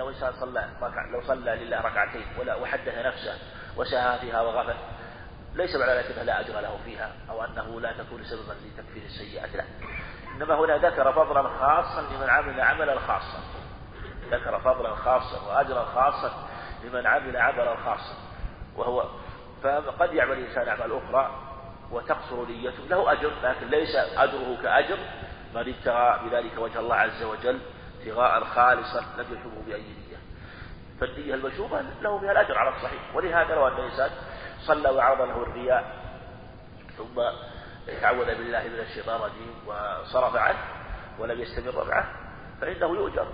لو إنسان صلى ركع لو صلى لله ركعتين ولا وحدث نفسه وسهى فيها وغفل ليس معنى ذلك لا أجر له فيها أو أنه لا تكون سببا لتكفير السيئات لا. إنما هنا ذكر فضلا خاصا لمن عمل عملا خاصا. ذكر فضلا خاصا وأجرا خاصا لمن عمل عملا خاصا. وهو فقد يعمل الإنسان أعمال أخرى وتقصر نيته. له أجر لكن ليس أجره كأجر من ابتغى بذلك وجه الله عز وجل ابتغاء خالصا لم يشبه بأي نية. فالنية المشوبة له بها الأجر على الصحيح. ولهذا لو أن الإنسان صلى وعرض له الرياء ثم تعوذ بالله من الشيطان الرجيم وصرف عنه ولم يستمر معه فإنه يؤجر.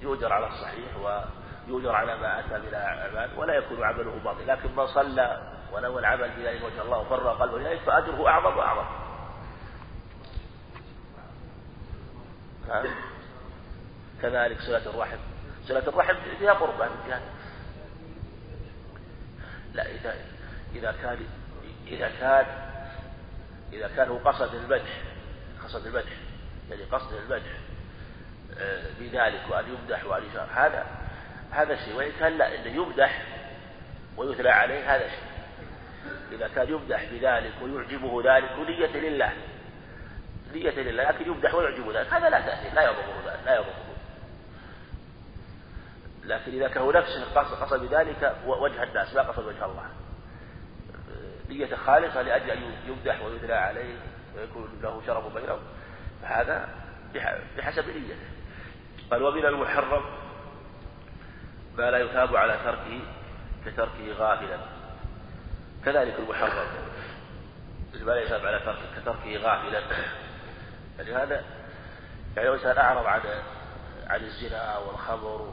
يؤجر على الصحيح ويؤجر على ما أتى من الأعمال ولا يكون عمله باطل. لكن من صلى ونوى العمل بذلك وجه الله وفرغ قلبه إليه فأجره أعظم وأعظم. كذلك صلة الرحم. صلة الرحم فيها جهة لا إذا إذا كان إذا كان إذا كان هو قصد المدح قصد المدح يعني قصد المدح آه، بذلك وأن يمدح وأن يشار هذا هذا شيء. وإن كان لا إنه يمدح ويثنى عليه هذا شيء. إذا كان يمدح بذلك ويعجبه ذلك نية لله نية لله لكن يمدح ويعجبه ذلك هذا لا تأثير لا يضره ذلك لا يضره. لكن إذا كان هو نفسه قصد بذلك وجه الناس لا قصد وجه الله. نية خالصة لأجل أن يمدح ويثنى عليه ويكون له شرف بينهم فهذا بحسب نيته. قال ومن المحرم ما لا يثاب على تركه كتركه غافلا. كذلك المحرم. ما لا يثاب على تركه كتركه غافلا. يعني هذا يعني لو إنسان أعرض عن عن الزنا والخمر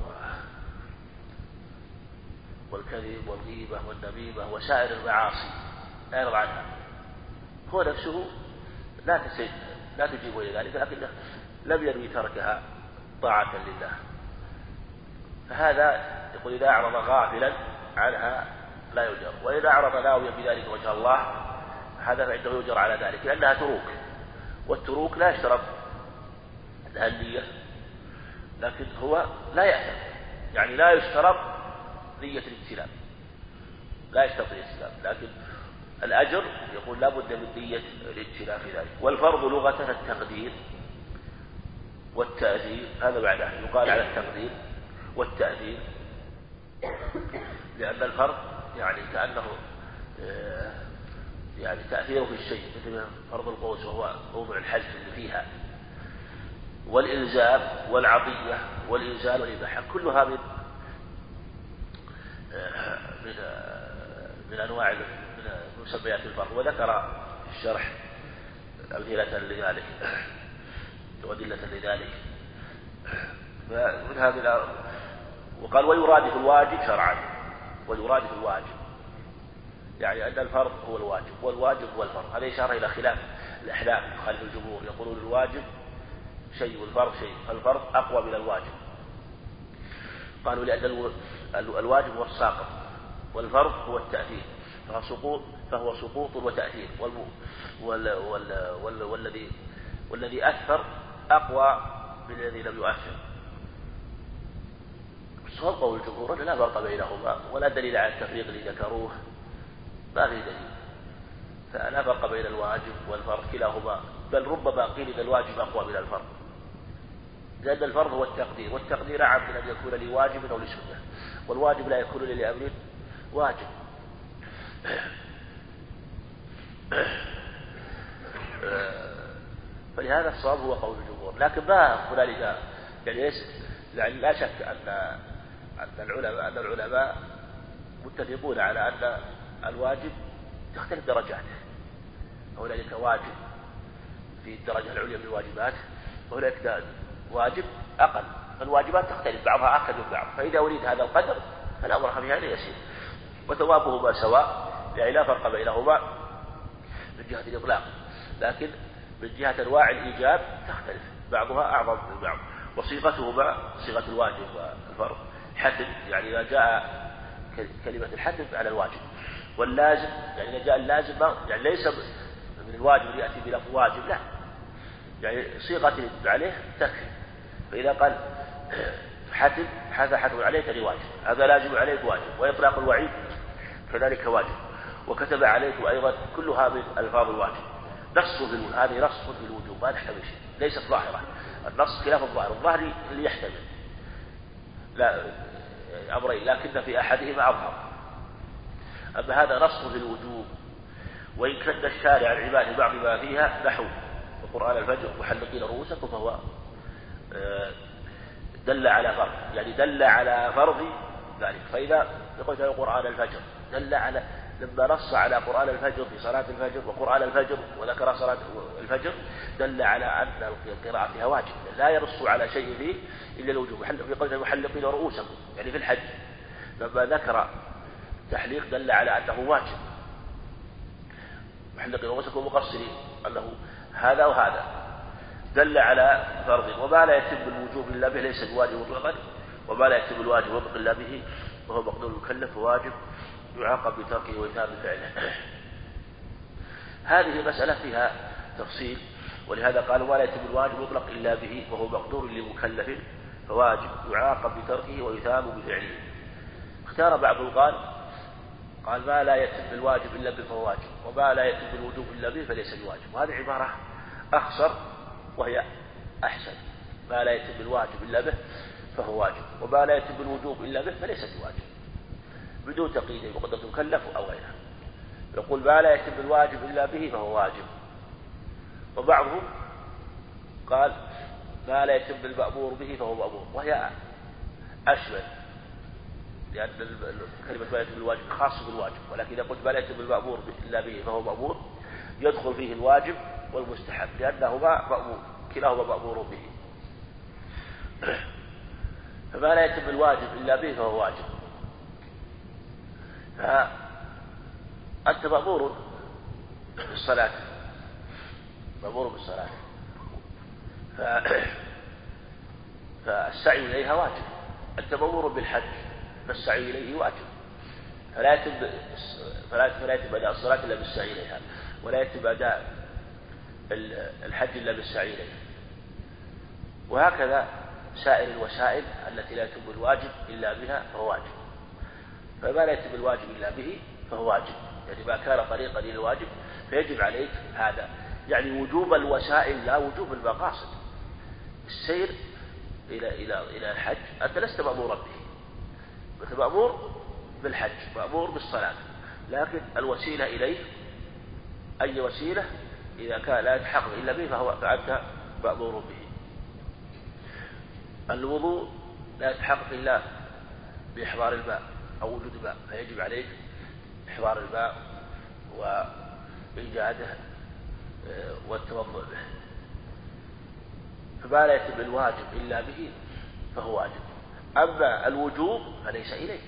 والكذب والغيبة والنميمة وسائر المعاصي لا يرضى عنها. هو نفسه لا تسج لا تجيب إلى ذلك لكنه لم ينوي تركها طاعة لله. فهذا يقول إذا أعرض غافلا عنها لا يؤجر وإذا أعرض ناويا بذلك وجه الله هذا فإنه يؤجر على ذلك لأنها تروك والتروك لا يشترط لها النية لكن هو لا يأثم يعني لا يشترط نية الاستلام لا يشترط الاستلام لكن الأجر يقول لا بد من نية الاجتناب في ذلك. والفرض لغة التقدير والتأثير هذا معناه يقال على التقدير والتأثير لأن الفرض يعني كأنه آه، يعني تأثيره في الشيء مثل فرض القوس وهو موضع الحج اللي فيها. والإلزام والعطية والإنزال والإباحة كلها من آه، من آه، من أنواع مسميات الفرض وذكر في الشرح أمثلة لذلك وأدلة لذلك. فمن هذه وقال ويرادف الواجب شرعا ويرادف الواجب. يعني أن الفرض هو الواجب والواجب هو الفرض. هذا إشارة إلى خلاف الأحلام خلف الجمهور. يقولون الواجب شيء والفرض شيء. فالفرض أقوى من الواجب. قالوا لأن الواجب هو الساقط والفرض هو التأثير فهو سقوط فهو سقوط وتأثير وال وال وال وال والذي والذي أثر أقوى من الذي لم يؤثر. الصواب قول الجمهور لا فرق بينهما ولا دليل على التفريق اللي ذكروه. ما في دليل. فلا فرق بين الواجب والفرض كلاهما بل ربما قيل إن الواجب أقوى من الفرض. لأن الفرض هو التقدير والتقدير اعم من أن يكون لواجب أو لسنة. والواجب لا يكون لامر واجب. فلهذا الصواب هو قول الجمهور. لكن ما هنالك يعني ليس يعني لا شك ان أن العلماء أن العلماء متفقون على أن الواجب تختلف درجاته. هنالك واجب في الدرجة العليا من الواجبات وهنالك واجب أقل فالواجبات تختلف بعضها أقل من بعض فإذا أريد هذا القدر فالأمر في هذا يسير. وثوابهما سواء يعني لا فرق بينهما من جهة الإطلاق لكن من جهة أنواع الإيجاب تختلف بعضها أعظم من بعض. وصيغتهما صيغة الواجب والفرض حتم يعني إذا جاء كلمة الحتم على الواجب واللازم يعني إذا جاء اللازم يعني ليس من الواجب يأتي بلفظ واجب لا. يعني صيغة عليه تكفي. فإذا قال حتم هذا حتم عليك لواجب هذا لازم عليك واجب. وإطلاق الوعيد كذلك واجب. وكتب عليك أيضا كل هذه ألفاظ الواجب. نص في هذه نص في الوجوب ما تحتمل شيء. ليست ظاهرة. النص خلاف الظاهر. الظاهر اللي يحتمل. لا أمرين لكن في أحدهما أظهر. أما هذا نص في الوجوب وإن كان الشارع العباد بعض ما فيها نحو. وقرآن الفجر محلقين رؤوسكم فهو دل على فرض. يعني دل على فرض ذلك. فإذا قلت قرآن الفجر دل على لما نص على قرآن الفجر في صلاة الفجر وقرآن الفجر وذكر صلاة الفجر دل على أن القراءة فيها واجب. لا ينص على شيء فيه إلا الوجوب. في قوله محلقين رؤوسكم يعني في الحج. لما ذكر تحليق دل على أنه واجب. محلقين رؤوسكم مقصرين أنه هذا وهذا. دل على فرض وما لا يتم الوجوب إلا به ليس بواجب مطلقا وما لا يتم الواجب مطلقا إلا به وهو مقدور المكلف وواجب يعاقب بتركه وإثاب فعله. هذه مسألة فيها تفصيل ولهذا قال ولا يتم الواجب مطلق إلا به وهو مقدور لمكلف فواجب يعاقب بتركه ويثاب بفعله. اختار بعضهم قال قال ما لا يتم الواجب إلا به فهو واجب وما لا يتم الوجوب إلا به فليس بواجب. وهذه عبارة أخصر وهي أحسن. ما لا يتم الواجب إلا به فهو واجب وما لا يتم الوجوب إلا به فليس بواجب بدون تقييد بقدرة مكلف أو غيره يقول ما لا يتم الواجب إلا به فهو واجب. وبعضهم قال ما لا يتم المأمور به فهو مأمور وهي أشمل لأن كلمة ما يتم الواجب خاص بالواجب ولكن إذا قلت ما لا يتم المأمور إلا به فهو مأمور يدخل فيه الواجب والمستحب لأنهما مأمور كلاهما مأمور به. فما لا يتم الواجب إلا به فهو واجب. فأنت مأمور بالصلاة. مأمور بالصلاة. ف... فالسعي إليها واجب. أنت مأمور بالحج فالسعي إليه واجب. فلا يتم فلا يتم أداء الصلاة إلا بالسعي إليها. ولا يتم أداء الحج إلا بالسعي إليها وهكذا سائر الوسائل التي لا يتم الواجب إلا بها فهو واجب. فما لا يتم الواجب إلا به فهو واجب. يعني ما كان طريقا إلى الواجب فيجب عليك هذا. يعني وجوب الوسائل لا وجوب المقاصد. السير إلى إلى إلى الحج أنت لست مأمورا به. أنت مأمور بالحج مأمور بالصلاة. لكن الوسيلة إليه أي وسيلة؟ إذا كان لا يتحقق إلا به فهو فأنت مأمور به. الوضوء لا يتحقق إلا بإحضار الماء أو وجود الماء فيجب عليك إحضار الماء وإيجاده آه، والتوضؤ به. فما لا يتم الواجب إلا به فهو واجب. أما الوجوب فليس إليك.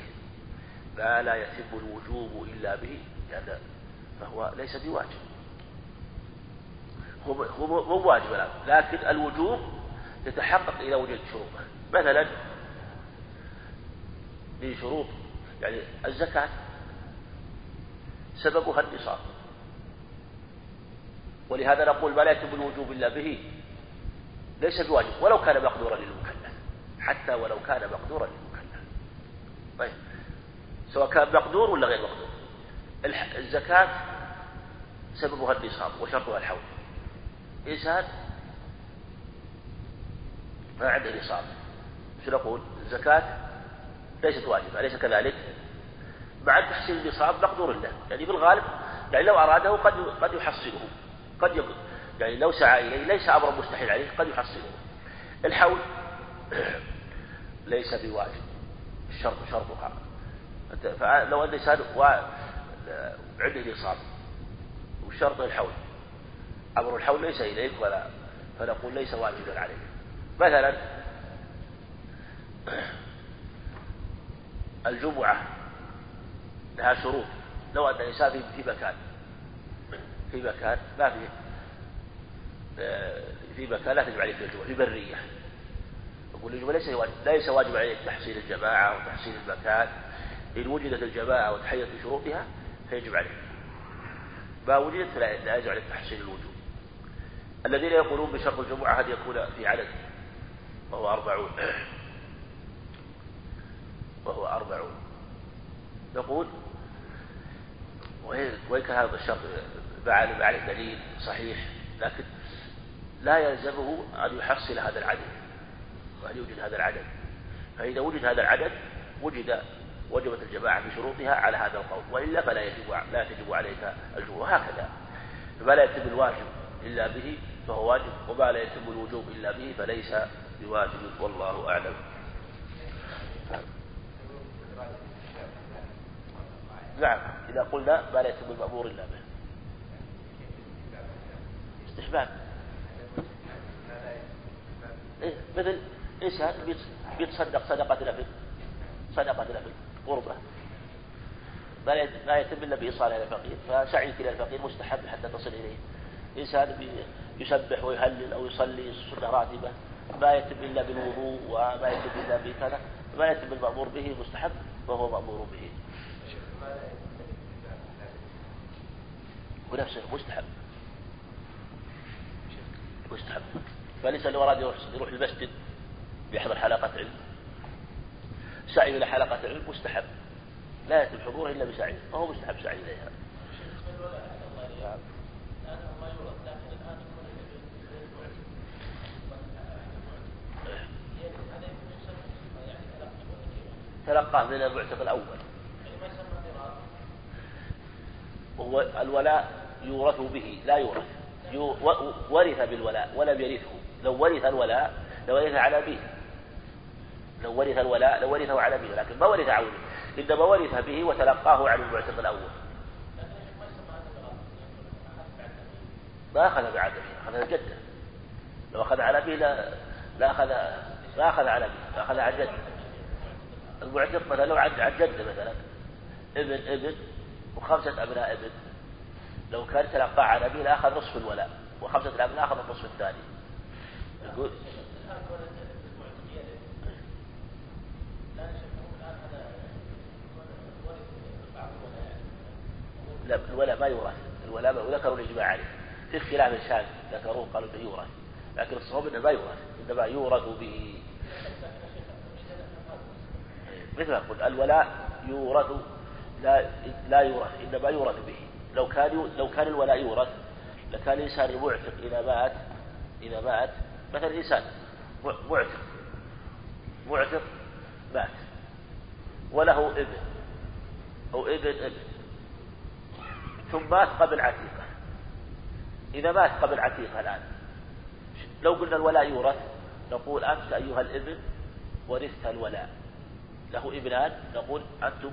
ما لا يتم الوجوب إلا به يعني فهو ليس بواجب. مو واجب الآن. لكن الوجوب يتحقق إذا وجد شروطه مثلا من شروط يعني الزكاة سببها النصاب. ولهذا نقول ما لا يتم الوجوب إلا به ليس بواجب ولو كان مقدورا للمكلف. حتى ولو كان مقدورا للمكلف. طيب. سواء كان مقدور ولا غير مقدور. الزكاة سببها النصاب وشرطها الحول. إنسان ما عنده نصاب شو نقول؟ الزكاة ليست واجبة أليس كذلك؟ مع تحصيل النصاب مقدور له. يعني في الغالب يعني لو أراده قد قد يحصله. قد يقول. يعني لو سعى إليه ليس أمرا مستحيل عليه قد يحصله. الحول ليس بواجب. الشرط شرطها. فلو أن الإنسان عنده نصاب وشرط الحول. أمر الحول ليس إليك ولا فنقول ليس واجبا عليك. مثلا الجمعة لها شروط. لو أن الإنسان في مكان في مكان ما في في مكان لا تجب عليه في الجمعة في برية. يقول الجمعة ليس ليس واجب عليك تحصيل الجماعة وتحصيل المكان. إن وجدت الجماعة وتحيت بشروطها فيجب عليك. ما وجدت لا يجب عليك تحصيل الوجوب الذين يقولون بشرط الجمعة أن يكون في عدد وهو أربعون. وهو أربعون. نقول وإن كان هذا الشرط؟ بعد عليه دليل صحيح لكن لا يلزمه أن يحصل هذا العدد وأن يوجد هذا العدد. فإذا وجد هذا العدد وجد وجبت الجماعة بشروطها على هذا القول وإلا فلا يجب لا تجب عليك الجمعة وهكذا. فما لا يتم الواجب إلا به فهو واجب وما لا يتم الوجوب إلا به فليس بواجب والله أعلم. نعم إذا قلنا ما لا يتم المأمور إلا به. استحباب. إيه مثل إنسان بيتصدق صدقة نفل. صدقة نفل قربة ما يتم إلا بإيصالها إلى الفقير فسعيك إلى الفقير مستحب حتى تصل إليه. إنسان يسبح ويهلل أو يصلي سنة راتبة ما يتم إلا بالوضوء وما يتم إلا بكذا ما يتم المأمور به مستحب فهو مأمور به. ونفسه مستحب. مستحب. فليس اللي وراد يروح, يروح المسجد يحضر حلقة علم. سعي إلى حلقة علم مستحب. لا يتم حضوره إلا بسعي. فهو مستحب سعي إليها تلقاه من المعتق الأول. وهو الولاء يورث به لا يورث. ورث بالولاء ولم يرثه. لو ورث الولاء لورث على أبيه. لو ورث الولاء لورثه على أبيه لكن ما ورث عونه إنما ورث به وتلقاه عن المعتق الأول. ما أخذ بعد أخذ جده. لو أخذ على أبيه لا أخذ ما أخذ على أبيه أخذ عن جده. المعتق مثلا لو عن جده مثلا ابن ابن وخمسة أبناء ابن. لو كان تلقى عن أبيه لأخذ نصف الولاء؟ وخمسة الأبناء أخذ النصف الثاني. يقول لا الولاء ما يورث. الولاء وذكروا الإجماع عليه. في اختلاف شاذ ذكروه قالوا إنه يورث لكن الصواب إنه ما يورث إنما يورث به. مثل ما قلت الولاء يورث لا لا يورث إنما يورث به. لو كان لو كان الولاء يورث لكان الإنسان المعتق إذا مات إذا مات مثلا انسان معتق معتق مات وله ابن أو ابن ابن. ثم مات قبل عتيقة. إذا مات قبل عتيقة الآن لو قلنا الولاء يورث نقول أنت أيها الابن ورثت الولاء. له ابنان نقول أنتم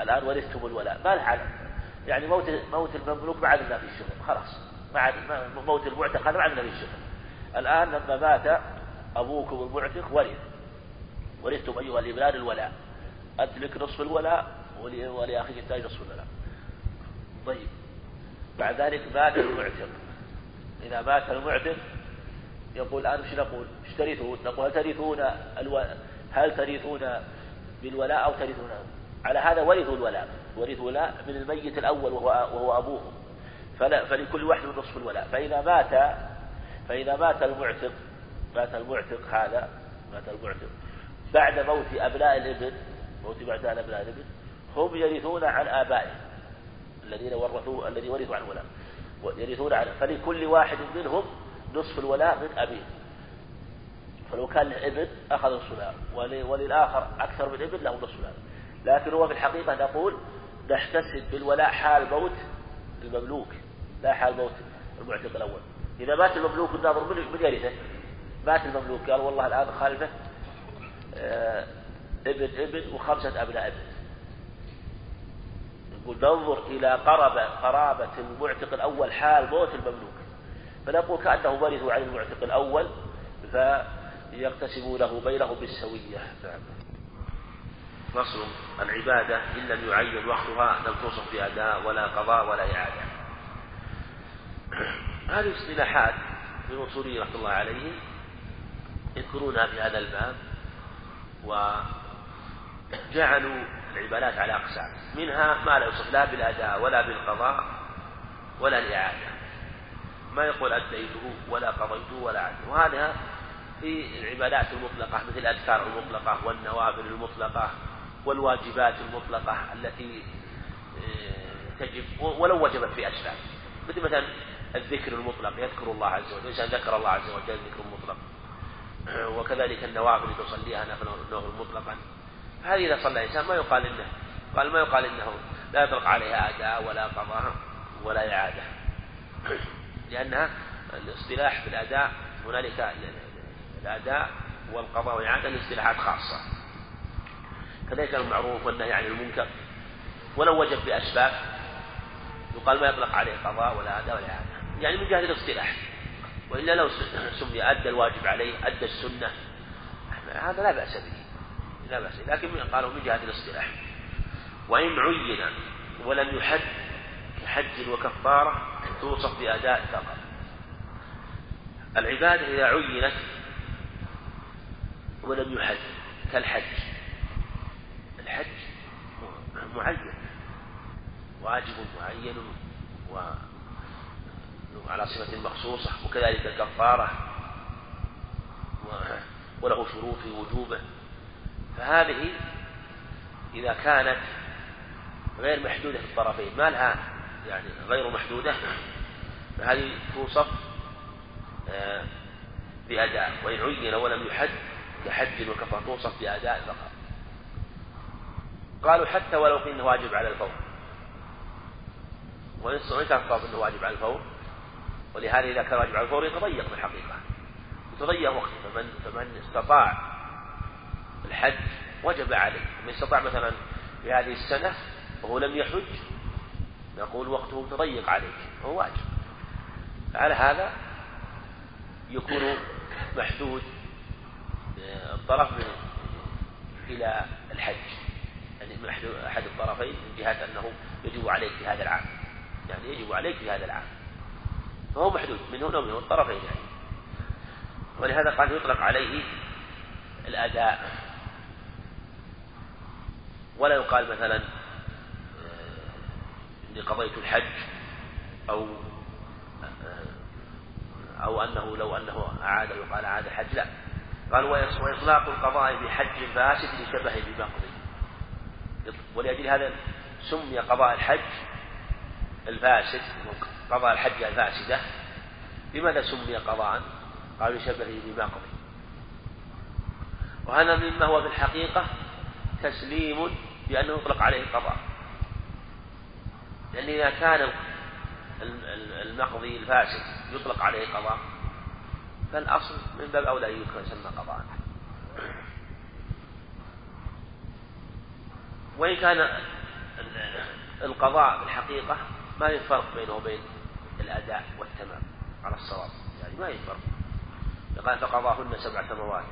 الآن ورثتم الولاء. ما له يعني موت موت المملوك ما عاد في الشغل خلاص. ما عاد موت المعتق هذا ما عاد في الشغل الآن لما مات أبوكم المعتق ورث ورثتم أيها الإبنان الولاء. أنت لك نصف الولاء ولأخيك الثاني نصف الولاء. طيب. بعد ذلك مات المعتق. إذا مات المعتق يقول الآن إيش نقول؟ إيش ترثون؟ نقول هل ترثون ألو... هل ترثون بالولاء أو ترثون على هذا ورثوا الولاء. ورثوا ولاء من الميت الأول وهو, وهو أبوهم فلا فلكل واحد نصف الولاء. فإذا مات فإذا مات المعتق مات المعتق هذا مات المعتق. بعد موت أبناء الابن موت بعد أبناء الإبن هم يرثون عن آبائهم. الذين ورثوا الذي ورثوا عن ولاء. يرثون عنه فلكل واحد منهم نصف الولاء من أبيه. فلو كان له ابن أخذ الولاء وللآخر أكثر من ابن له الولاء لكن هو في الحقيقة نقول نحتسب بالولاء حال موت المملوك لا حال موت المعتق الأول. إذا مات المملوك الناظر من يرثه؟ مات المملوك. قال والله الآن خالفه آه ابن ابن وخمسة أبناء ابن. يقول ننظر إلى قرابة قرابة المعتق الأول حال موت المملوك. فنقول كأنه ورثوا عن المعتق الأول فيقتسمونه بينهم بالسوية. نعم. العبادة إن لم يعين وقتها لم توصف بأداء ولا قضاء ولا إعادة. هذه اصطلاحات من الاصوليين رحمة الله عليهم يذكرونها في هذا الباب وجعلوا العبادات على أقسام. منها ما لا يوصف لا بالأداء ولا بالقضاء ولا الإعادة. ما يقول أديته ولا قضيته ولا عدته. وهذا في العبادات المطلقة مثل الأذكار المطلقة والنوافل المطلقة والواجبات المطلقة التي آه، تجب ولو وجبت في أسباب مثل مثلا الذكر المطلق يذكر الله عز وجل الإنسان ذكر الله عز وجل ذكر مطلق وكذلك النوافل تصليها نفل مطلقا. هذه إذا صلى الإنسان ما يقال إنه قال ما يقال إنه لا يطلق عليها أداء ولا قضاء ولا إعادة. لأنها الاصطلاح في الأداء هنالك الأداء والقضاء والإعادة الاصطلاحات خاصة. كذلك المعروف والنهي عن المنكر. ولو وجب بأسباب يقال ما يطلق عليه قضاء ولا أداء ولا إعادة يعني من جهة الاصطلاح. وإلا لو سمي أدى الواجب عليه أدى السنة هذا لا بأس به. لا بأس لكن قالوا من جهة الاصطلاح. وإن عين ولم يحد كحج وكفارة توصف بأداء فقط. العبادة إذا عينت ولم يحد كالحج. الحج معين. واجب معين وعلى صفة مخصوصة وكذلك الكفارة وله شروط في وجوبه. فهذه إذا كانت غير محدودة في الطرفين ما لها يعني غير محدودة فهذه توصف آه، بأداء. وإن عين ولم يحد كحج وكفر توصف بأداء فقط. قالوا حتى ولو قيل واجب على الفور. وإن كان الصواب أنه واجب على الفور ولهذا إذا كان واجب على الفور يتضيق في الحقيقة. يتضيق وقته فمن فمن استطاع الحج وجب عليه. من استطاع مثلا في هذه السنة وهو لم يحج نقول وقته تضيق عليك هو واجب. على هذا يكون محدود الطرف من إلى الحج. يعني محدود أحد الطرفين من جهة أنه يجب عليك في هذا العام. يعني يجب عليك في هذا العام. فهو محدود من هنا ومن الطرفين يعني. ولهذا قال يطلق عليه الأداء ولا يقال مثلا آه، إني قضيت الحج أو آه، أو أنه لو أنه أعاد يقال أعاد الحج لا. قال وإطلاق القضاء بحج فاسد لشبه ببقض ولأجل هذا سمي قضاء الحج الفاسد قضاء الحج الفاسدة. لماذا سمي قضاء؟ قالوا لشبهه ببقض وهذا مما هو في الحقيقة تسليم بأنه يطلق عليه القضاء. لأن إذا كان المقضي الفاسد يطلق عليه قضاء فالأصل من باب أولى أن يسمى قضاء وإن كان القضاء في الحقيقة ما في فرق بينه وبين الأداء والتمام على الصواب. يعني ما في فرق. قال فقضاهن سبع سماوات.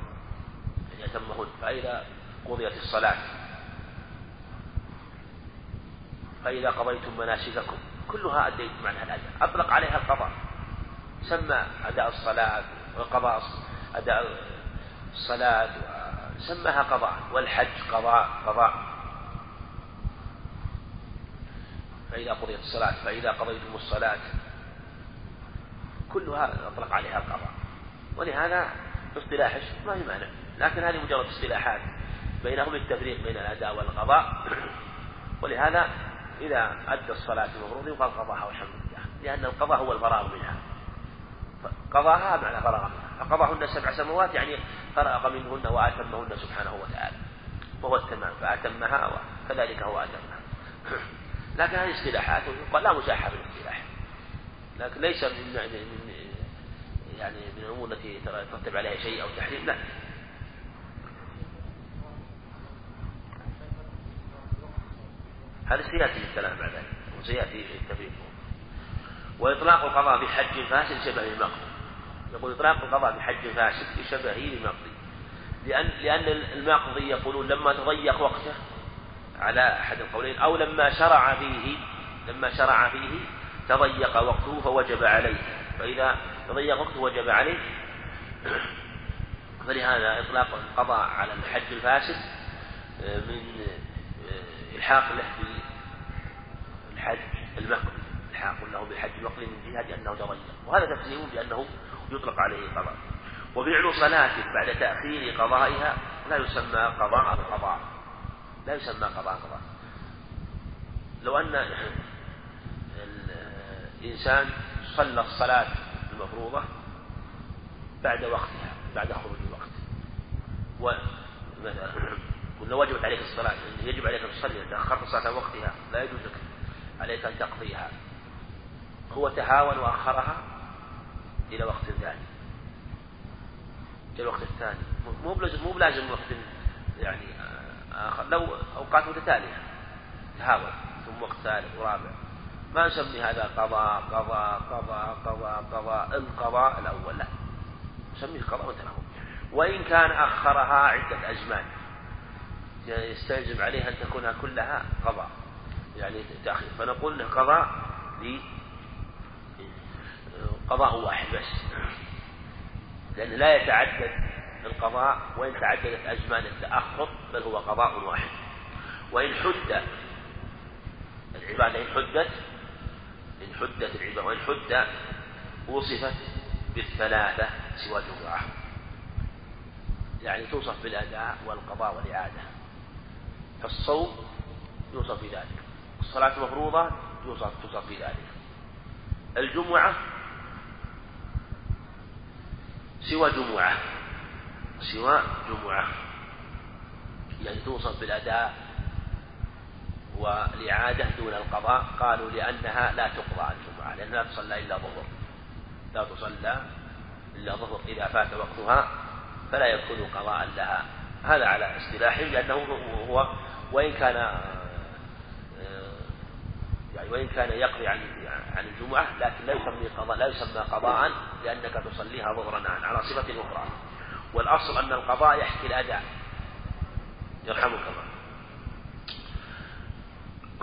يعني يتمهن فإذا قضيت الصلاة فإذا قضيتم مناسككم كلها أديتم عنها الأداء. أطلق عليها القضاء. سمى أداء الصلاة وقضاء أداء الصلاة سماها قضاء والحج قضاء قضاء. فإذا قضيت الصلاة فإذا قضيتم الصلاة كلها أطلق عليها القضاء. ولهذا اصطلاح ما في معنى لكن هذه مجرد اصطلاحات بينهم التفريق بين الأداء والقضاء. ولهذا إذا أدى الصلاة المفروضة يقال قضاها والحمد لله لأن القضاء هو الفراغ منها. قضاها معنى فرغ منها فقضاهن سبع سماوات يعني فرغ منهن وأتمهن سبحانه وتعالى. وهو التمام فأتمها وكذلك هو أتمها. لكن هذه اصطلاحات لا مساحة في الاصطلاح. لكن ليس من يعني من الأمور التي يترتب عليها شيء أو تحريم لا. هذا سيأتي الكلام بعد ذلك وسيأتي التفريق. وإطلاق القضاء بحج فاسد شبه المقضي. يقول إطلاق القضاء بحج فاسد بشبهه للمقضي لأن لأن المقضي يقولون لما تضيق وقته على أحد القولين أو لما شرع فيه لما شرع فيه تضيق وقته فوجب عليه. فإذا تضيق وقته وجب عليه فلهذا إطلاق القضاء على الحج الفاسد من إلحاق له بالحج المقبل إلحاق له بالحج المقبل من جهة أنه تضيق وهذا تفسير بأنه يطلق عليه قضاء. وفعل صلاة بعد تأخير قضائها لا يسمى قضاء القضاء لا يسمى قضاء قضاء. لو أن الإنسان صلى الصلاة المفروضة بعد وقتها بعد خروج الوقت. ومثلا قلنا وجبت عليك الصلاة يجب عليك أن تصلي إذا أخرت الصلاة وقتها لا يجوز لك عليك أن تقضيها. هو تهاون وأخرها إلى وقت ثاني. إلى الوقت الثاني. مو بلازم مو بلازم وقت يعني آخر. لو أوقات متتالية. تهاون. ثم وقت ثالث ورابع. ما نسمي هذا قضاء قضاء قضاء قضاء قضاء. القضاء الأول. لا. نسميه قضاء وتناول وإن كان أخرها عدة أزمان. يستلزم عليه أن تكون كلها قضاء. يعني تأخير. فنقول له قضاء قضاء واحد بس. لأنه لا يتعدد القضاء وإن تعددت أزمان التأخر بل هو قضاء واحد. وإن حد العبادة إن حدت إن حدت العبادة وإن حد وصفت بالثلاثة سوى الجمعة يعني توصف بالأداء والقضاء والإعادة. فالصوم يوصف بذلك. الصلاة المفروضة يوصف توصف بذلك. الجمعة سوى جمعة. سوى جمعة. يعني توصف بالأداء والإعادة دون القضاء. قالوا لأنها لا تقضى الجمعة لأنها لا تصلى إلا ظهر. لا تصلى إلا ظهر. إذا فات وقتها فلا يكون قضاء لها. هذا على اصطلاحهم لأنه هو وإن كان وإن كان يقضي عن عن الجمعة لكن لا يسمى قضاء لا يسمى قضاء لأنك تصليها ظهرا على صفة أخرى. والأصل أن القضاء يحكي الأداء. يرحمك الله.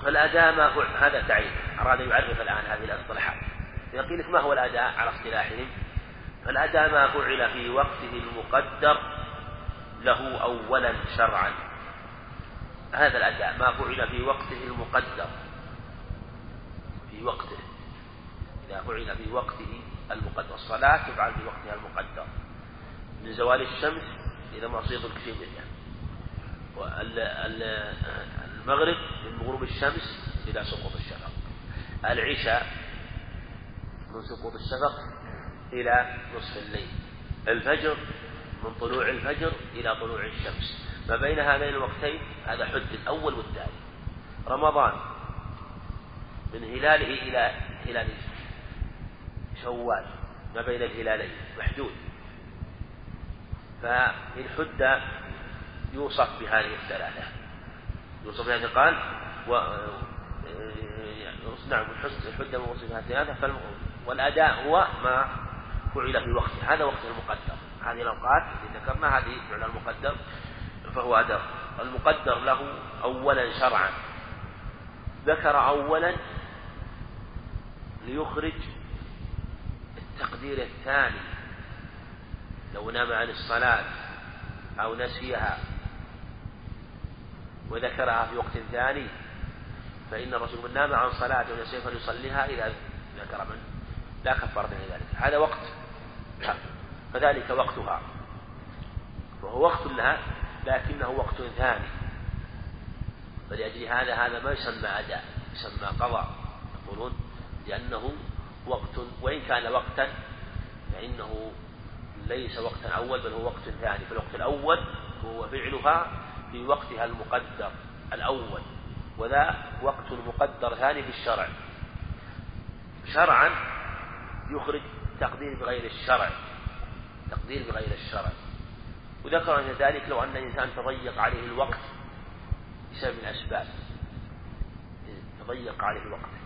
فالأداء ما هو هذا تعريف. أراد يعرف الآن هذه الأصطلاحات. يقول لك ما هو الأداء على اصطلاحهم؟ فالأداء ما فعل في وقته المقدر له أولا شرعا. هذا الأداء ما فعل في وقته المقدر. في وقته. إذا فعل في وقته المقدر. الصلاة تفعل في وقتها المقدر. من زوال الشمس إلى معصية الكفيمية المغرب من غروب الشمس إلى سقوط الشفق العشاء من سقوط الشفق إلى نصف الليل. الفجر من طلوع الفجر إلى طلوع الشمس. ما بين هذين الوقتين هذا حد الأول والثاني. رمضان من هلاله إلى هلال شوال ما بين الهلالين محدود. فإن حد يوصف بهذه الثلاثة. يوصف بهذه قال و نعم الحسن الحد موصف بهذه الثلاثة والأداء هو ما فعل في وقته. هذا وقت المقدر. هذه الأوقات التي ذكرنا هذه فعل المقدر فهو أداء. المقدر له أولا شرعا. ذكر أولا ليخرج التقدير الثاني. لو نام عن الصلاة أو نسيها وذكرها في وقت ثاني فإن الرسول من نام عن صلاة ونسيها فليصليها إذا ذكر من. لا كفارة ذلك. هذا وقت. فذلك وقتها. وهو وقت لها لكنه وقت ثاني. فلأجل هذا هذا ما يسمى أداء يسمى قضاء. يقولون لأنه وقت وإن كان وقتا فإنه ليس وقتا أول بل هو وقت ثاني. فالوقت الأول هو فعلها في وقتها المقدر الأول وذا وقت مقدر ثاني في الشرع. شرعا يخرج تقدير بغير الشرع تقدير بغير الشرع. وذكر أن ذلك لو أن الإنسان تضيق عليه الوقت بسبب الأسباب. تضيق عليه الوقت.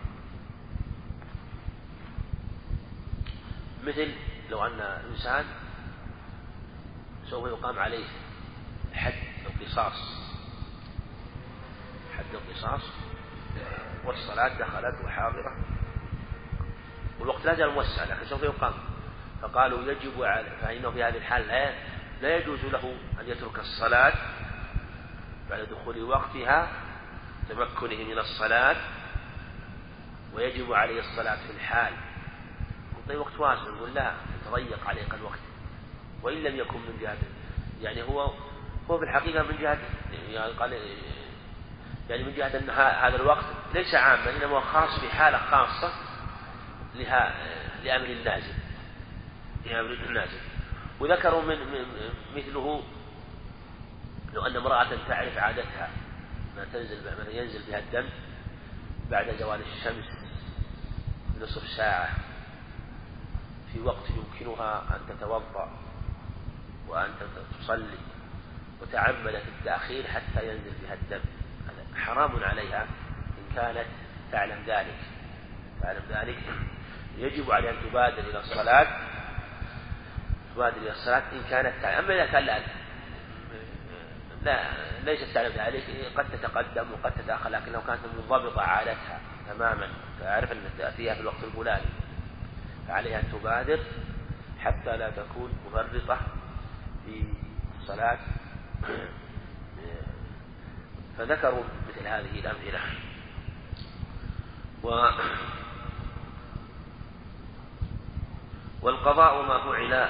مثل لو أن إنسان سوف يقام عليه حد القصاص. حد القصاص. والصلاة دخلت وحاضرة. والوقت لا زال موسع لكن سوف يقام. فقالوا يجب على فإنه في هذه الحال لا لا يجوز له أن يترك الصلاة بعد دخول وقتها تمكنه من الصلاة. ويجب عليه الصلاة في الحال. طيب وقت واسع يقول لا يتضيق عليك الوقت. وإن لم يكن من جهة يعني هو هو في الحقيقة من جهة يعني قال يعني من جهة أن هذا الوقت ليس عاما إنما هو خاص بحالة خاصة لها لأمر النازل لأمر النازل وذكروا من مثله لو أن امرأة تعرف عادتها ما تنزل ينزل بها الدم بعد زوال الشمس نصف ساعة. في وقت يمكنها أن تتوضأ وأن تصلي وتعمدت التأخير حتى ينزل بها الدم. حرام عليها إن كانت تعلم ذلك. تعلم ذلك. يجب عليها أن تبادر إلى الصلاة. تبادر إلى الصلاة إن كانت تعلم. أما إذا كان لا لا ليست تعلم ذلك. قد تتقدم وقد تتأخر لكن لو كانت منضبطة عادتها تماما. تعرف أن تأتيها في الوقت الفلاني. فعليها أن تبادر حتى لا تكون مفرطة في الصلاة. فذكروا مثل هذه الأمثلة. و والقضاء ما فعل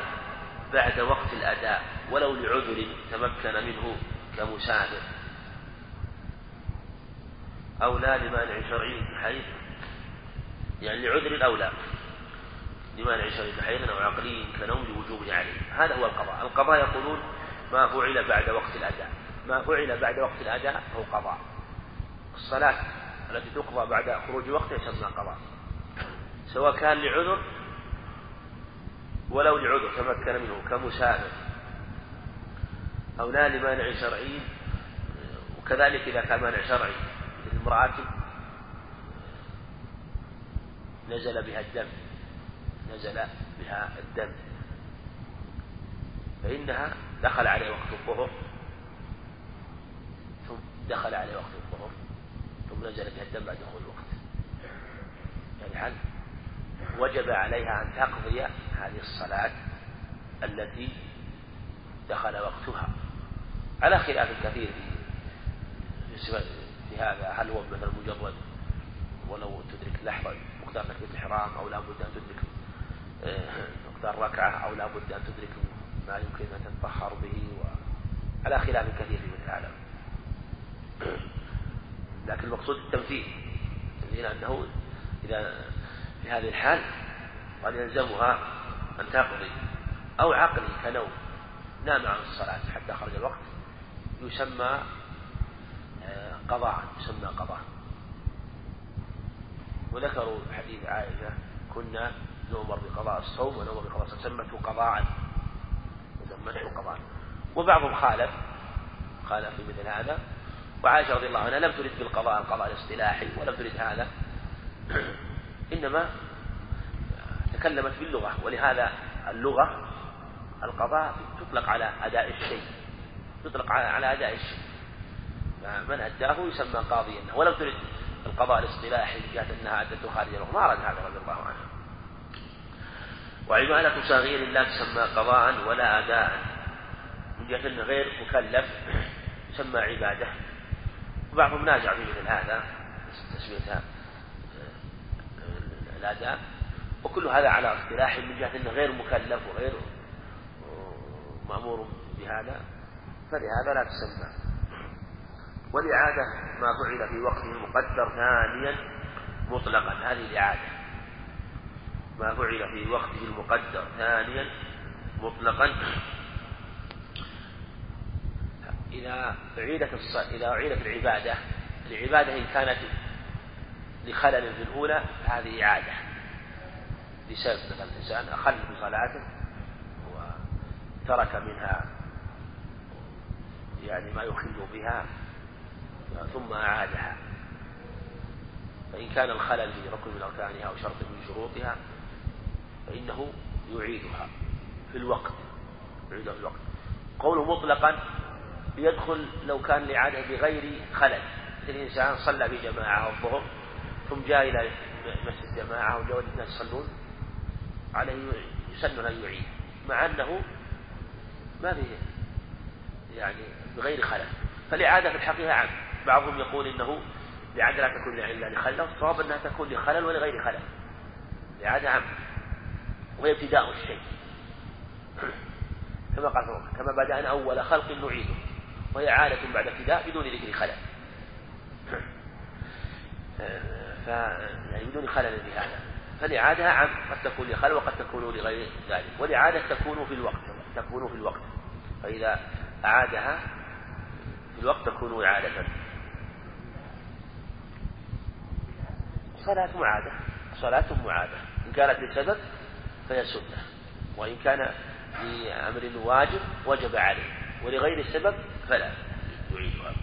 بعد وقت الأداء ولو لعذر تمكن منه كمسافر. أو لا لمانع شرعي بحيث يعني لعذر أو لا. لمانع شرعي بحيث أو عقلي كنوم لوجوبه عليه. هذا هو القضاء. القضاء يقولون ما فعل بعد وقت الأداء. ما فعل بعد وقت الأداء هو قضاء. الصلاة التي تقضى بعد خروج وقتها يسمى قضاء. سواء كان لعذر ولو لعذر تمكن منه كمسافر أو لا لمانع شرعي وكذلك إذا كان مانع شرعي مثل امرأة نزل بها الدم. نزل بها الدم. فإنها دخل عليه وقت الظهر. ثم دخل عليه وقت الظهر. ثم نزل بها الدم بعد دخول الوقت. يعني هل وجب عليها أن تقضي هذه الصلاة التي دخل وقتها؟ على خلاف كثير في في هذا. هل هو مثلا مجرد ولو تدرك لحظة مقدار تكبيرة الإحرام أو لابد أن تدرك مقدار ركعة أو لابد أن تدرك ما يمكن أن تتطهر به. على خلاف كثير مثل هذا لكن المقصود التمثيل لأنه إذا في هذه الحال قد يلزمها أن تقضي أو عقلي كنوم نام عن الصلاة حتى خرج الوقت يسمى آه، قضاء يسمى قضاء وذكروا حديث عائشة كنا نؤمر بقضاء الصوم ونؤمر بقضاء سمته قضاء. سمته قضاء. وبعضهم خالف. خالف في مثل هذا. وعائشة رضي الله عنها لم ترد بالقضاء القضاء الاصطلاحي ولم ترد هذا. إنما تكلمت باللغة. ولهذا اللغة القضاء تطلق على أداء الشيء. يطلق على أداء الشيء. من أداه يسمى قاضيا ولم ترد القضاء الاصطلاحي من جهة أنها أدته خارج الوقت ما أراد هذا رضي الله عنه. وعبادة صغير لا تسمى قضاء ولا أداء. من جهة غير مكلف تسمى عبادة. وبعضهم نازع في مثل هذا تسميتها الأداء. وكل هذا على اصطلاح من جهة أنه غير مكلف وغير مأمور بهذا. فلهذا لا تسمى. والإعادة ما فعل في وقت مقدر ثانيا مطلقا. هذه الإعادة. ما فعل في وقته المقدر ثانيا مطلقا. إذا أعيدت الص... إذا أعيدت العبادة العبادة إن كانت لخلل في الأولى فهذه إعادة. بسبب مثلا الإنسان أخل في صلاته وترك منها يعني ما يخل بها ثم أعادها. فإن كان الخلل في ركن من أركانها أو شرط من شروطها فإنه يعيدها في الوقت يعيدها في الوقت. قوله مطلقا يدخل لو كان الإعادة بغير خلل. الإنسان صلى بجماعة الظهر ثم جاء إلى مسجد الجماعة وجاء الناس يصلون عليه يسن أن يعيد مع أنه ما فيه يعني بغير خلل. فالإعادة في الحقيقة عام. بعضهم يقول إنه الإعادة لا تكون إلا لخلل الصواب أنها تكون لخلل ولغير خلل. الإعادة عام. وهي ابتداء الشيء. كما قال كما بدأنا أول خلق نعيده وهي عادة بعد ابتداء بدون ذكر خلل. يعني بدون خلل بهذا فالإعادة عام قد تكون لخلل وقد تكون لغير ذلك. والإعادة تكون في الوقت تكون في الوقت. فإذا أعادها في الوقت تكون إعادة صلاة معادة صلاة معادة. إن كانت لسبب فهي سنة. وإن كان لأمر واجب وجب عليه. ولغير السبب فلا يعيدها.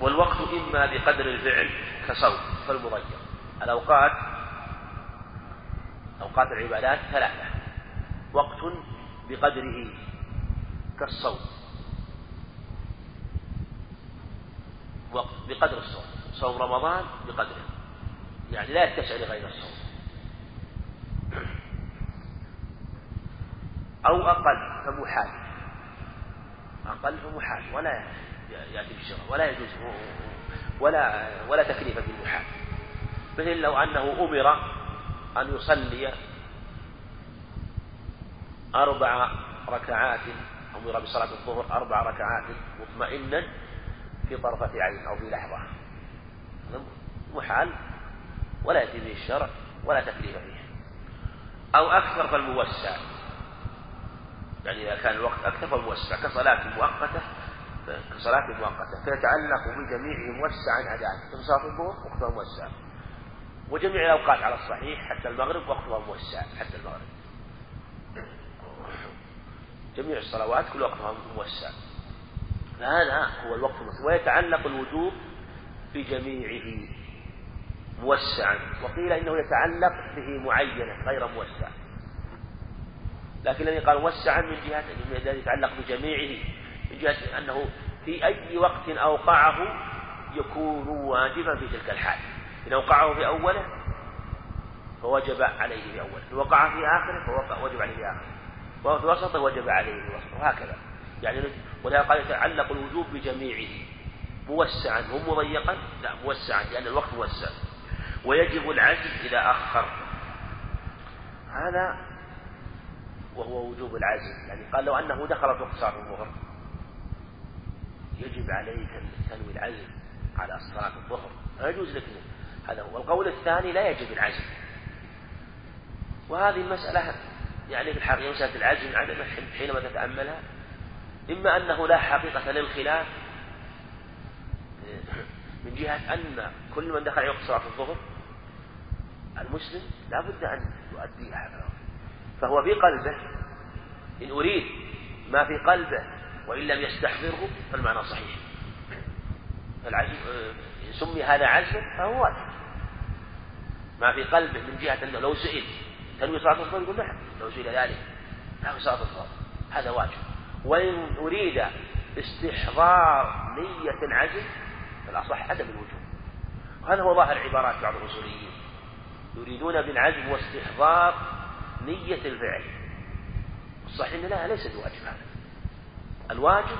والوقت إما بقدر الفعل كصوم فالمضيق الأوقات أوقات العبادات ثلاثة. وقت بقدره كالصوم. وقت بقدر الصوم. صوم رمضان بقدره. يعني لا يتسع لغير الصوم. أو أقل فمحال. أقل فمحال. ولا يأتي بالشرع ولا يجوز ولا ولا تكليف بالمحال مثل لو أنه أمر أن يصلي أربع ركعات أمر بصلاة الظهر أربع ركعات مطمئنا في طرفة عين أو في لحظة. محال ولا يأتي به الشرع ولا تكليف فيه. أو أكثر فالموسع. يعني إذا كان الوقت أكثر فالموسع كصلاة مؤقتة كصلاة مؤقتة فيتعلق بجميع موسعا أداء صلاة الظهر وقتها موسع. وجميع الأوقات على الصحيح حتى المغرب وقتها موسع حتى المغرب. جميع الصلوات كل وقتها موسع. فهذا هو الوقت الموسع. ويتعلق الوجوب بجميعه موسعا. وقيل إنه يتعلق به معينة غير موسع. لكن الذي قال موسعا من جهة الذي يتعلق بجميعه من جهة أنه في أي وقت أوقعه يكون واجبا في تلك الحال. إن أوقعه في أوله فوجب عليه في أوله إن وقع في آخره فوجب عليه في آخره وفي وسطه وجب عليه في وسطه وهكذا. يعني ولهذا قال يتعلق الوجوب بجميعه موسعا هم مضيقا؟ لا موسعا لأن الوقت موسع. ويجب العزم إذا أخر. هذا وهو وجوب العزم. يعني قال لو أنه دخل وقت صلاة الظهر يجب عليك أن تنوي العزم على صلاة الظهر. لا يجوز لك هذا هو. القول الثاني لا يجب العزم. وهذه المسألة يعني في الحقيقة مسألة العزم عدم حينما تتأملها إما أنه لا حقيقة للخلاف من جهة أن كل من دخل وقت صلاة الظهر المسلم لا بد أن يؤديها فهو في قلبه. إن أريد ما في قلبه وإن لم يستحضره فالمعنى صحيح. فالعزم سمي هذا عزما فهو واجب. ما في قلبه من جهة أنه لو سئل تنوي صلاة الظهر؟ يقول نعم. لو سئل ذلك تنوي صلاة الظهر. هذا واجب. وإن أريد استحضار نية العزم فالأصح عدم الوجوب. وهذا هو ظاهر عبارات بعض الأصوليين. يريدون بالعزم واستحضار نية الفعل. الصحيح أن لا ليس بواجب هذا. الواجب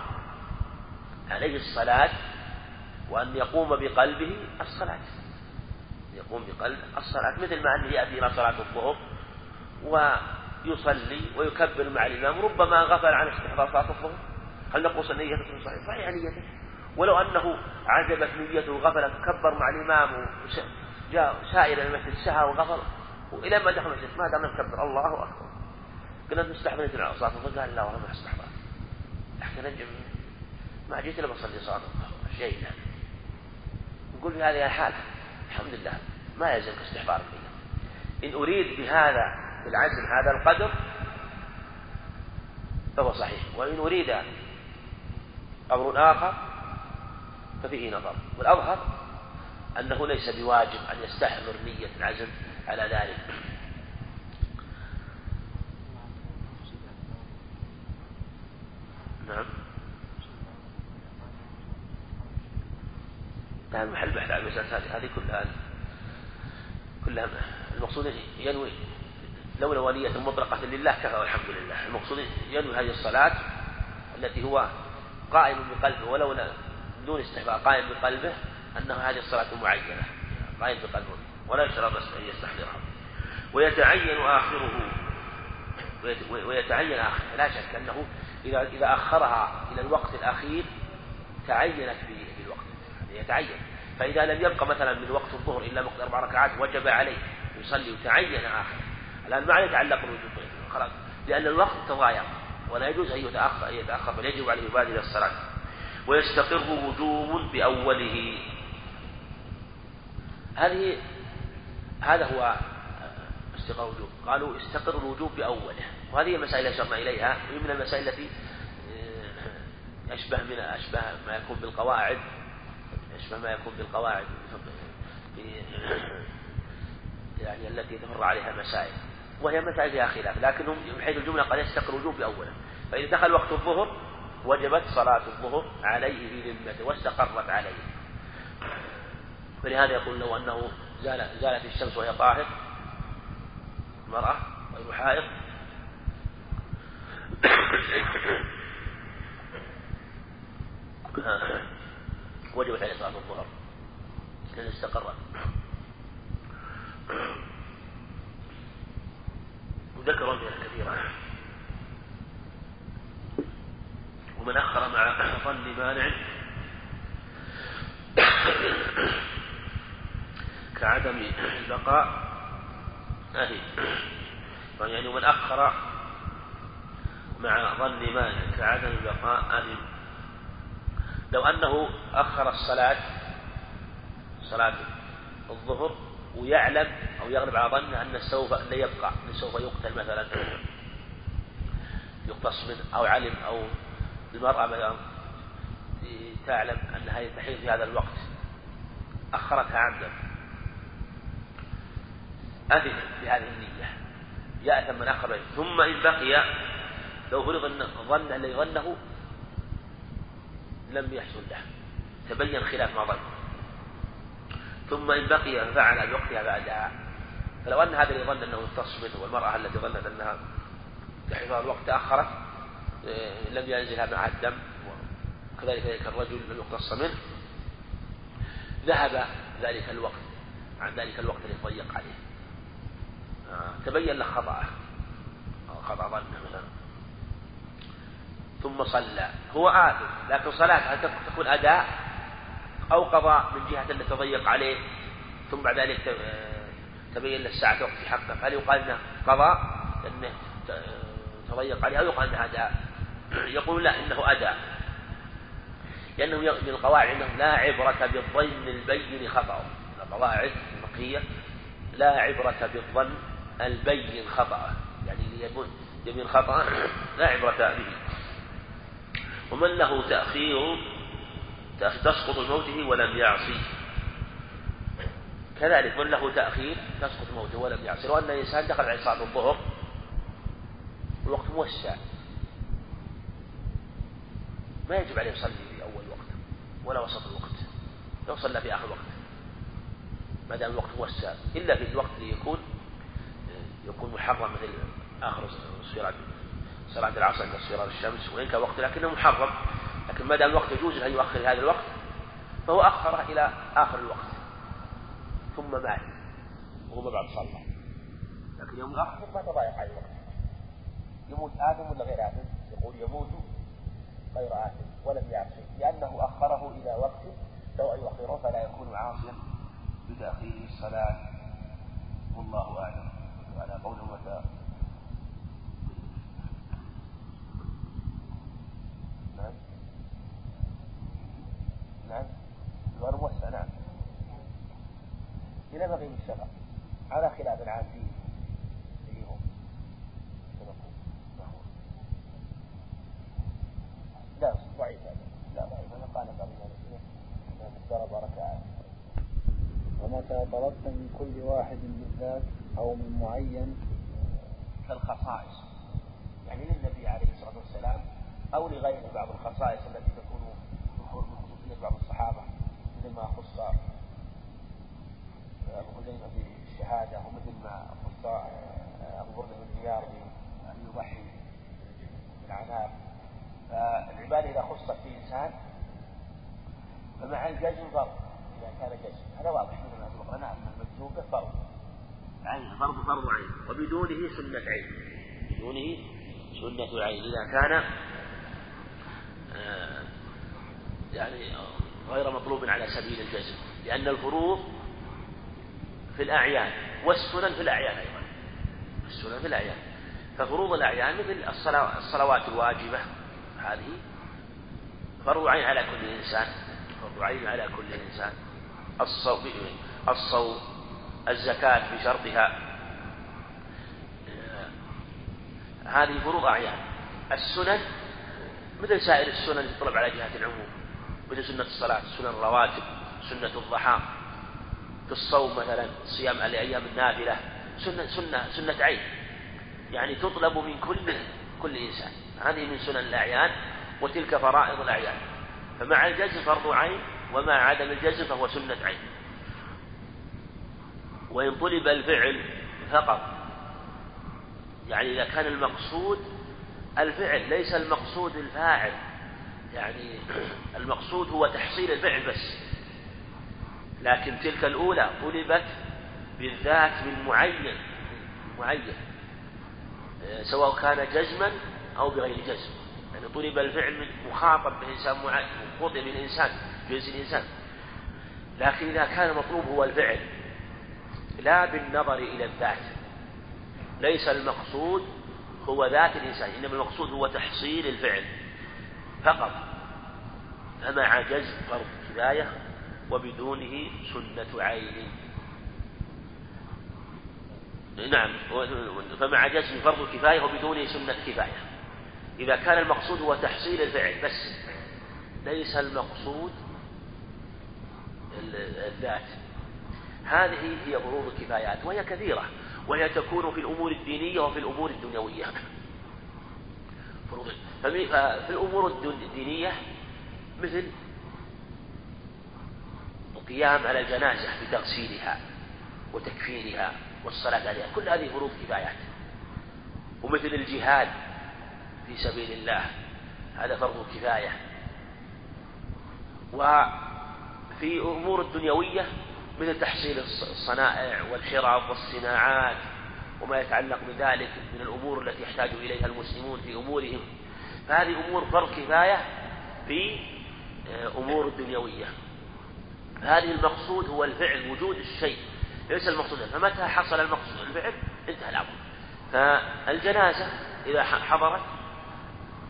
عليه الصلاة وأن يقوم بقلبه الصلاة. يقوم بقلب الصلاة مثل ما أنه يأتي إلى صلاة الظهر ويصلي ويكبر مع الإمام ربما غفل عن استحضار صلاة الظهر. هل نقص النية صحيح صحيح نيته. ولو أنه عجبت نيته غفل كبر مع الإمام جاء سائر المسجد سهى وغفل. وإلى ما دخل المسجد ما دام نكبر الله أكبر. قلنا نستحضر صلاة الظهر قال لا والله ما استحضر لكن ما جيت إلا بصلي الظهر شيء نقول في هذه الحالة الحمد لله ما يلزمك استحضار النية إن أريد بهذا بالعزم هذا القدر فهو صحيح. وإن أريد أمر آخر ففيه نظر. والأظهر أنه ليس بواجب أن يستحضر نية العزم على ذلك. نعم. هذا محل بحث على المسألة هذه هذه كلها كلها المقصود ينوي لولا ونية مطلقة لله كفى والحمد لله. المقصود ينوي هذه الصلاة التي هو قائم بقلبه ولو بدون استحباب قائم بقلبه أنه هذه الصلاة معينة. قائم بقلبه ولا يشترط أن يستحضرها. ويتعين آخره. ويتعين آخره. لا شك أنه إذا إذا أخرها إلى الوقت الأخير تعينت في الوقت. يعني يتعين. فإذا لم يبقى مثلا من وقت الظهر إلا مقدار أربع ركعات وجب عليه يصلي وتعين آخر الآن ما يتعلق الوجوب خلاص. لأن الوقت تضايق. ولا يجوز أن يتأخر أن يتأخر بل يجب عليه يبادر الصلاة. ويستقر وجوب بأوله. هذه هذا هو استقرار الوجوب. قالوا استقر الوجوب بأوله. وهذه المسائل أشرنا إليها. وهي من المسائل التي آه، أشبه من أشبه ما يكون بالقواعد. أشبه ما يكون بالقواعد. يعني التي تمر عليها المسائل وهي مسائل فيها خلاف. لكنهم من حيث الجملة قد يستقر الوجوب بأوله. فإذا دخل وقت الظهر وجبت صلاة الظهر عليه في ذمته واستقرت عليه. فلهذا يقول لو أنه زال زالت الشمس وهي طاهر المرأة غير حائض. وجبت عليه صلاة الظهر لأن استقرت وذكر أمثلة كثيرة ومن أخر مع ظن مانع. كعدم البقاء. أهي يعني من أخر مع ظن مانع كعدم البقاء أهل لو أنه أخر الصلاة صلاة الظهر ويعلم أو يغلب على ظنه أن سوف لا يبقى أن سوف يقتل مثلا. يقتص منه أو علم أو المرأة مثلا تعلم أنها تحيض في هذا الوقت. أخرتها عمدا. أذن بهذه النية. يأثم من أخر ثم إن بقي لو فرض أن ظن الذي ظنه لم يحصل له. تبين خلاف ما ظن. ثم إن بقي فعل بوقتها بعدها. فلو أن هذا اللي ظن أنه يختص منه والمرأة التي ظنت أنها لحفاظ الوقت تأخرت آه، لم ينزل معها الدم وكذلك ذلك الرجل لم يقتص منه ذهب ذلك الوقت عن ذلك الوقت الذي ضيق عليه. تبين له خطأه خطأ ظنه مثلا. ثم صلى. هو آثم لكن صلاة هل تكون أداء أو قضاء من جهة التي تضيق عليه ثم بعد ذلك تبين له الساعة وقت في حقه فهل يقال انه قضاء؟ لأنه تضيق عليه أو يقال انه أداء. يقول لا إنه أداء. لأنه من القواعد عندهم لا عبرة بالظن البين خطأ. القواعد الفقهية لا عبرة بالظن البين خطأ. يعني يبين يبين خطأ لا عبرة به. ومن له تأخير تسقط موته ولم يعصي كذلك من له تأخير تسقط موته ولم يعصي لو أن الإنسان دخل على صلاة الظهر الوقت موسع. ما يجب عليه يصلي في أول وقت ولا وسط الوقت. لو صلى في آخر الوقت ما دام الوقت موسع إلا في الوقت اللي يكون يكون محرم مثل آخر صلاة العصر عند اصفرار الشمس وإن كان وقت لكنه محرم. لكن ما دام الوقت يجوز أن يؤخر هذا الوقت فهو أخره إلى آخر الوقت. ثم مات وهو ما بعد صلى لكن يوم الآخر ما تضايق على الوقت. يموت آدم ولا غير آدم؟ يقول يموت غير آدم ولم يعصي. لأنه أخره إلى وقت لو أن يؤخره فلا يكون عاصيا. بتأخير الصلاة. والله أعلم. وعلى قوله متى نعم الغرب موسع نعم إلى مغيب الشفق على خلاف العام فيه فيهم لا ضعيف لا ضعيف أنا قال بعض ضرب ركعات ومتى طلبت من كل واحد بالذات أو من معين كالخصائص يعني للنبي عليه الصلاة والسلام أو لغيره بعض الخصائص التي تكون خصوصية بعض الصحابة مثل ما خص أبو حذيفة في الشهادة ومثل ما خص أبو بردة بن زيار بأن يضحي بالعناق فالعبادة إذا خصت في إنسان فمع الجزم فرض إذا كان جزم هذا واضح مثل ما سبق لنا أن المجزوم به فرض عين فرض فرض عين وبدونه سنة عين بدونه سنة عين إذا كان آه، يعني غير مطلوب على سبيل الجزم لأن الفروض في الأعيان والسنن في الأعيان أيضا السنن في الأعيان ففروض الأعيان مثل الصلوات الواجبة هذه فرض عين على كل إنسان فرض عين على كل إنسان. الصوم الصوم الزكاة بشرطها. هذه فروض أعيان السنن مثل سائر السنن تطلب على جهة العموم مثل سنة الصلاة سنن الرواتب سنة الضحى. في الصوم مثلا صيام الأيام النافلة سنة سنة سنة عين. يعني تطلب من كل كل إنسان. هذه من سنن الأعيان وتلك فرائض الأعيان. فمع الجزم فرض عين ومع عدم الجزم فهو سنة عين. وإن طلب الفعل فقط. يعني إذا كان المقصود الفعل ليس المقصود الفاعل. يعني المقصود هو تحصيل الفعل بس. لكن تلك الأولى طلبت بالذات من معين معين. سواء كان جزما أو بغير جزم. يعني طلب الفعل من مخاطب بإنسان معين مخاطب من إنسان جنس الإنسان. لكن إذا كان المطلوب هو الفعل لا بالنظر إلى الذات. ليس المقصود هو ذات الإنسان إنما المقصود هو تحصيل الفعل. فقط. فمع جزم فرض كفاية وبدونه سنة عين. نعم. فمع جزم فرض كفاية وبدونه سنة كفاية إذا كان المقصود هو تحصيل الفعل بس ليس المقصود الذات. هذه هي فروض الكفايات وهي كثيرة وهي تكون في الأمور الدينية وفي الأمور الدنيوية. ففي الأمور الدينية مثل القيام على الجنازة بتغسيلها وتكفينها. والصلاة عليها. كل هذه فروض كفايات. ومثل الجهاد في سبيل الله هذا فرض كفاية. وفي أمور الدنيوية مثل تحصيل الصنائع والحرف والصناعات وما يتعلق بذلك من الأمور التي يحتاج إليها المسلمون في أمورهم. فهذه أمور فرض كفاية في آه، أمور الدنيوية. هذه المقصود هو الفعل وجود الشيء. ليس المقصود فمتى حصل المقصود الفعل انتهى الأمر. فالجنازة إذا حضرت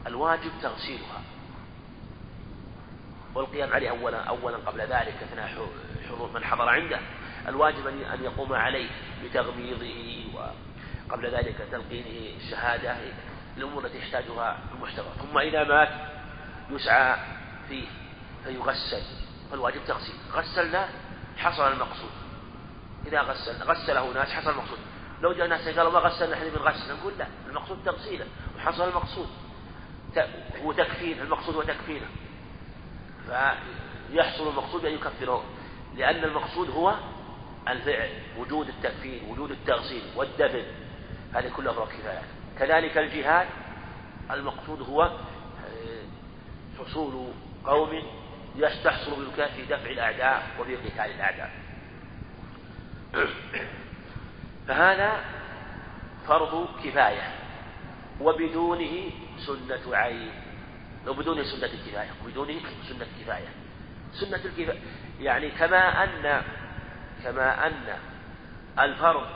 الواجب تغسيلها. والقيام عليه أولا أولا قبل ذلك أثناء حضور من حضر عنده. الواجب أن يقوم عليه بتغميضه وقبل ذلك تلقينه الشهادة الأمور التي يحتاجها المحتضر. ثم إذا مات يسعى فيه فيغسل. فالواجب تغسيل. غسلنا حصل المقصود. إذا غسلنا غسله ناس حصل المقصود لو جاء ناس قالوا ما غسلنا إحنا بنغسل نقول لا المقصود تغسيله وحصل المقصود. وتكفين المقصود هو تكفينة. فيحصل المقصود بأن يكفره. لأن المقصود هو الفعل وجود التكفير وجود التغسيل والدفن. هذه كلها أمر كفايات كذلك الجهاد المقصود هو آه، حصول قوم تحصل بالكاف في دفع الأعداء وفي قتال الأعداء. فهذا فرض كفاية وبدونه سنة عين. وبدونه سنة الكفاية وبدونه سنة كفاية. سنة الكفاية يعني كما أن كما أن الفرض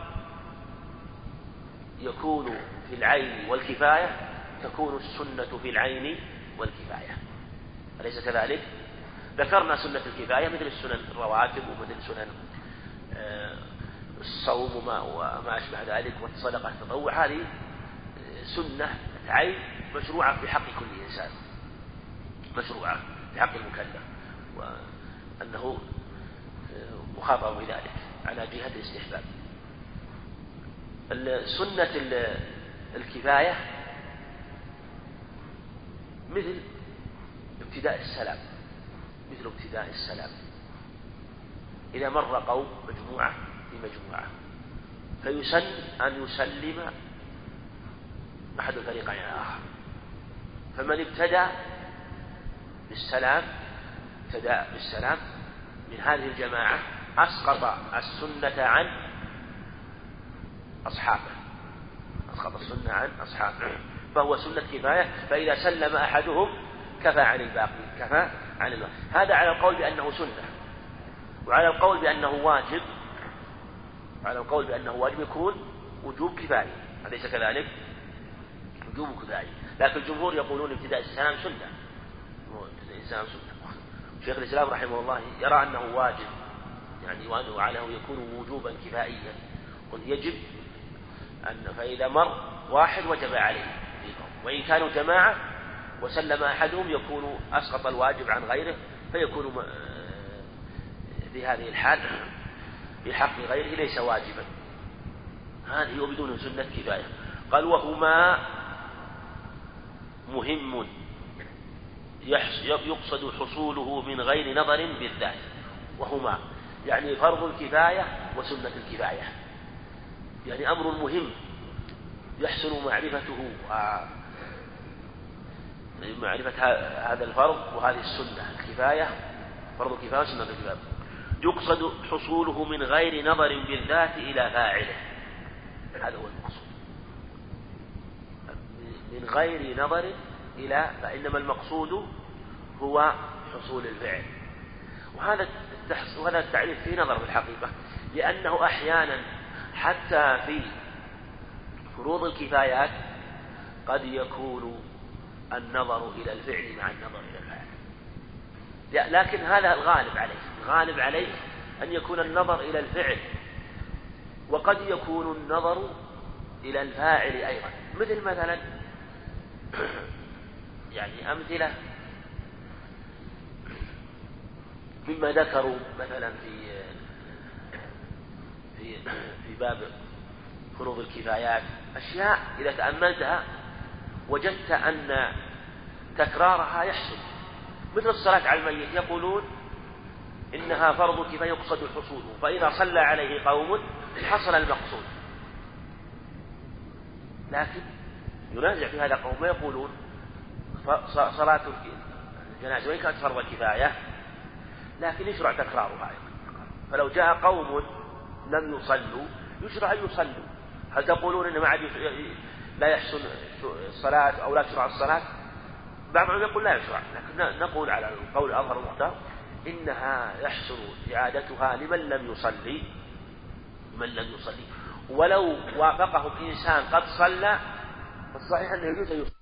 يكون في العين والكفاية تكون السنة في العين والكفاية. أليس كذلك؟ ذكرنا سنة الكفاية مثل السنن الرواتب ومثل سنن الصوم وما, وما أشبه ذلك والصدقة التطوع هذه سنة عين مشروعة في حق كل إنسان. مشروعة في حق المكلف. وأنه آه، مخاطب بذلك على جهة الاستحباب. سنة الكفاية مثل ابتداء السلام. مثل ابتداء السلام. إذا مر قوم مجموعة بمجموعة فيسن أن يسلم أحد الفريقين على الآخر فمن ابتدأ بالسلام ابتدأ بالسلام من هذه الجماعة أسقط السنة عن أصحابه. أسقط السنة عن أصحابه. فهو سنة كفاية فإذا سلم أحدهم كفى عن الباقي كفى عن الماء هذا على القول بأنه سنة. وعلى القول بأنه واجب على القول بأنه واجب يكون وجوب كفاية أليس كذلك؟ وجوب كفاية لكن الجمهور يقولون ابتداء السلام سنة. ابتداء السلام سنة. شيخ الإسلام رحمه الله يرى أنه واجب يعني وأنه عليه يكون وجوبا كفائيا. قل يجب أن فإذا مر واحد وجب عليه وإن كانوا جماعة وسلم أحدهم يكون أسقط الواجب عن غيره فيكون في هذه الحال في حق غيره ليس واجبا. هذه وبدون سنة كفاية. قال وهما مهم. يقصد حصوله من غير نظر بالذات. وهما يعني فرض الكفاية وسنة الكفاية. يعني أمر مهم. يحسن معرفته معرفة هذا الفرض وهذه السنة. الكفاية فرض الكفاية وسنة الكفاية. يقصد حصوله من غير نظر بالذات إلى فاعله. هذا هو المقصود. من غير نظر إلى فإنما المقصود هو حصول الفعل. وهذا وهذا التعريف فيه نظر في الحقيقة لأنه أحيانا حتى في فروض الكفايات قد يكون النظر إلى الفعل مع النظر إلى لكن هذا الغالب عليه الغالب عليه أن يكون النظر إلى الفعل وقد يكون النظر إلى الفاعل أيضا. مثل مثلا يعني أمثلة مما ذكروا مثلا في في في باب فروض الكفايات أشياء إذا تأملتها وجدت أن تكرارها يحصل. مثل الصلاة على الميت يقولون إنها فرض كفاية يقصد حصوله فإذا صلى عليه قوم حصل المقصود. لكن ينازع في هذا قوم ويقولون صلاة الجنازة وإن كانت فرض كفاية لكن يشرع تكرارها أيضا. فلو جاء قوم لم يصلوا يشرع أن يصلوا. هل تقولون إن ما عاد لا يحسن الصلاة أو لا تشرع الصلاة؟ بعض العلماء يقول لا يشرع لكن نقول على القول الأظهر المختار إنها يحسن إعادتها لمن لم يصلي من لم يصلي. ولو وافقه إنسان قد صلى فالصحيح أنه يجوز أن يصلي.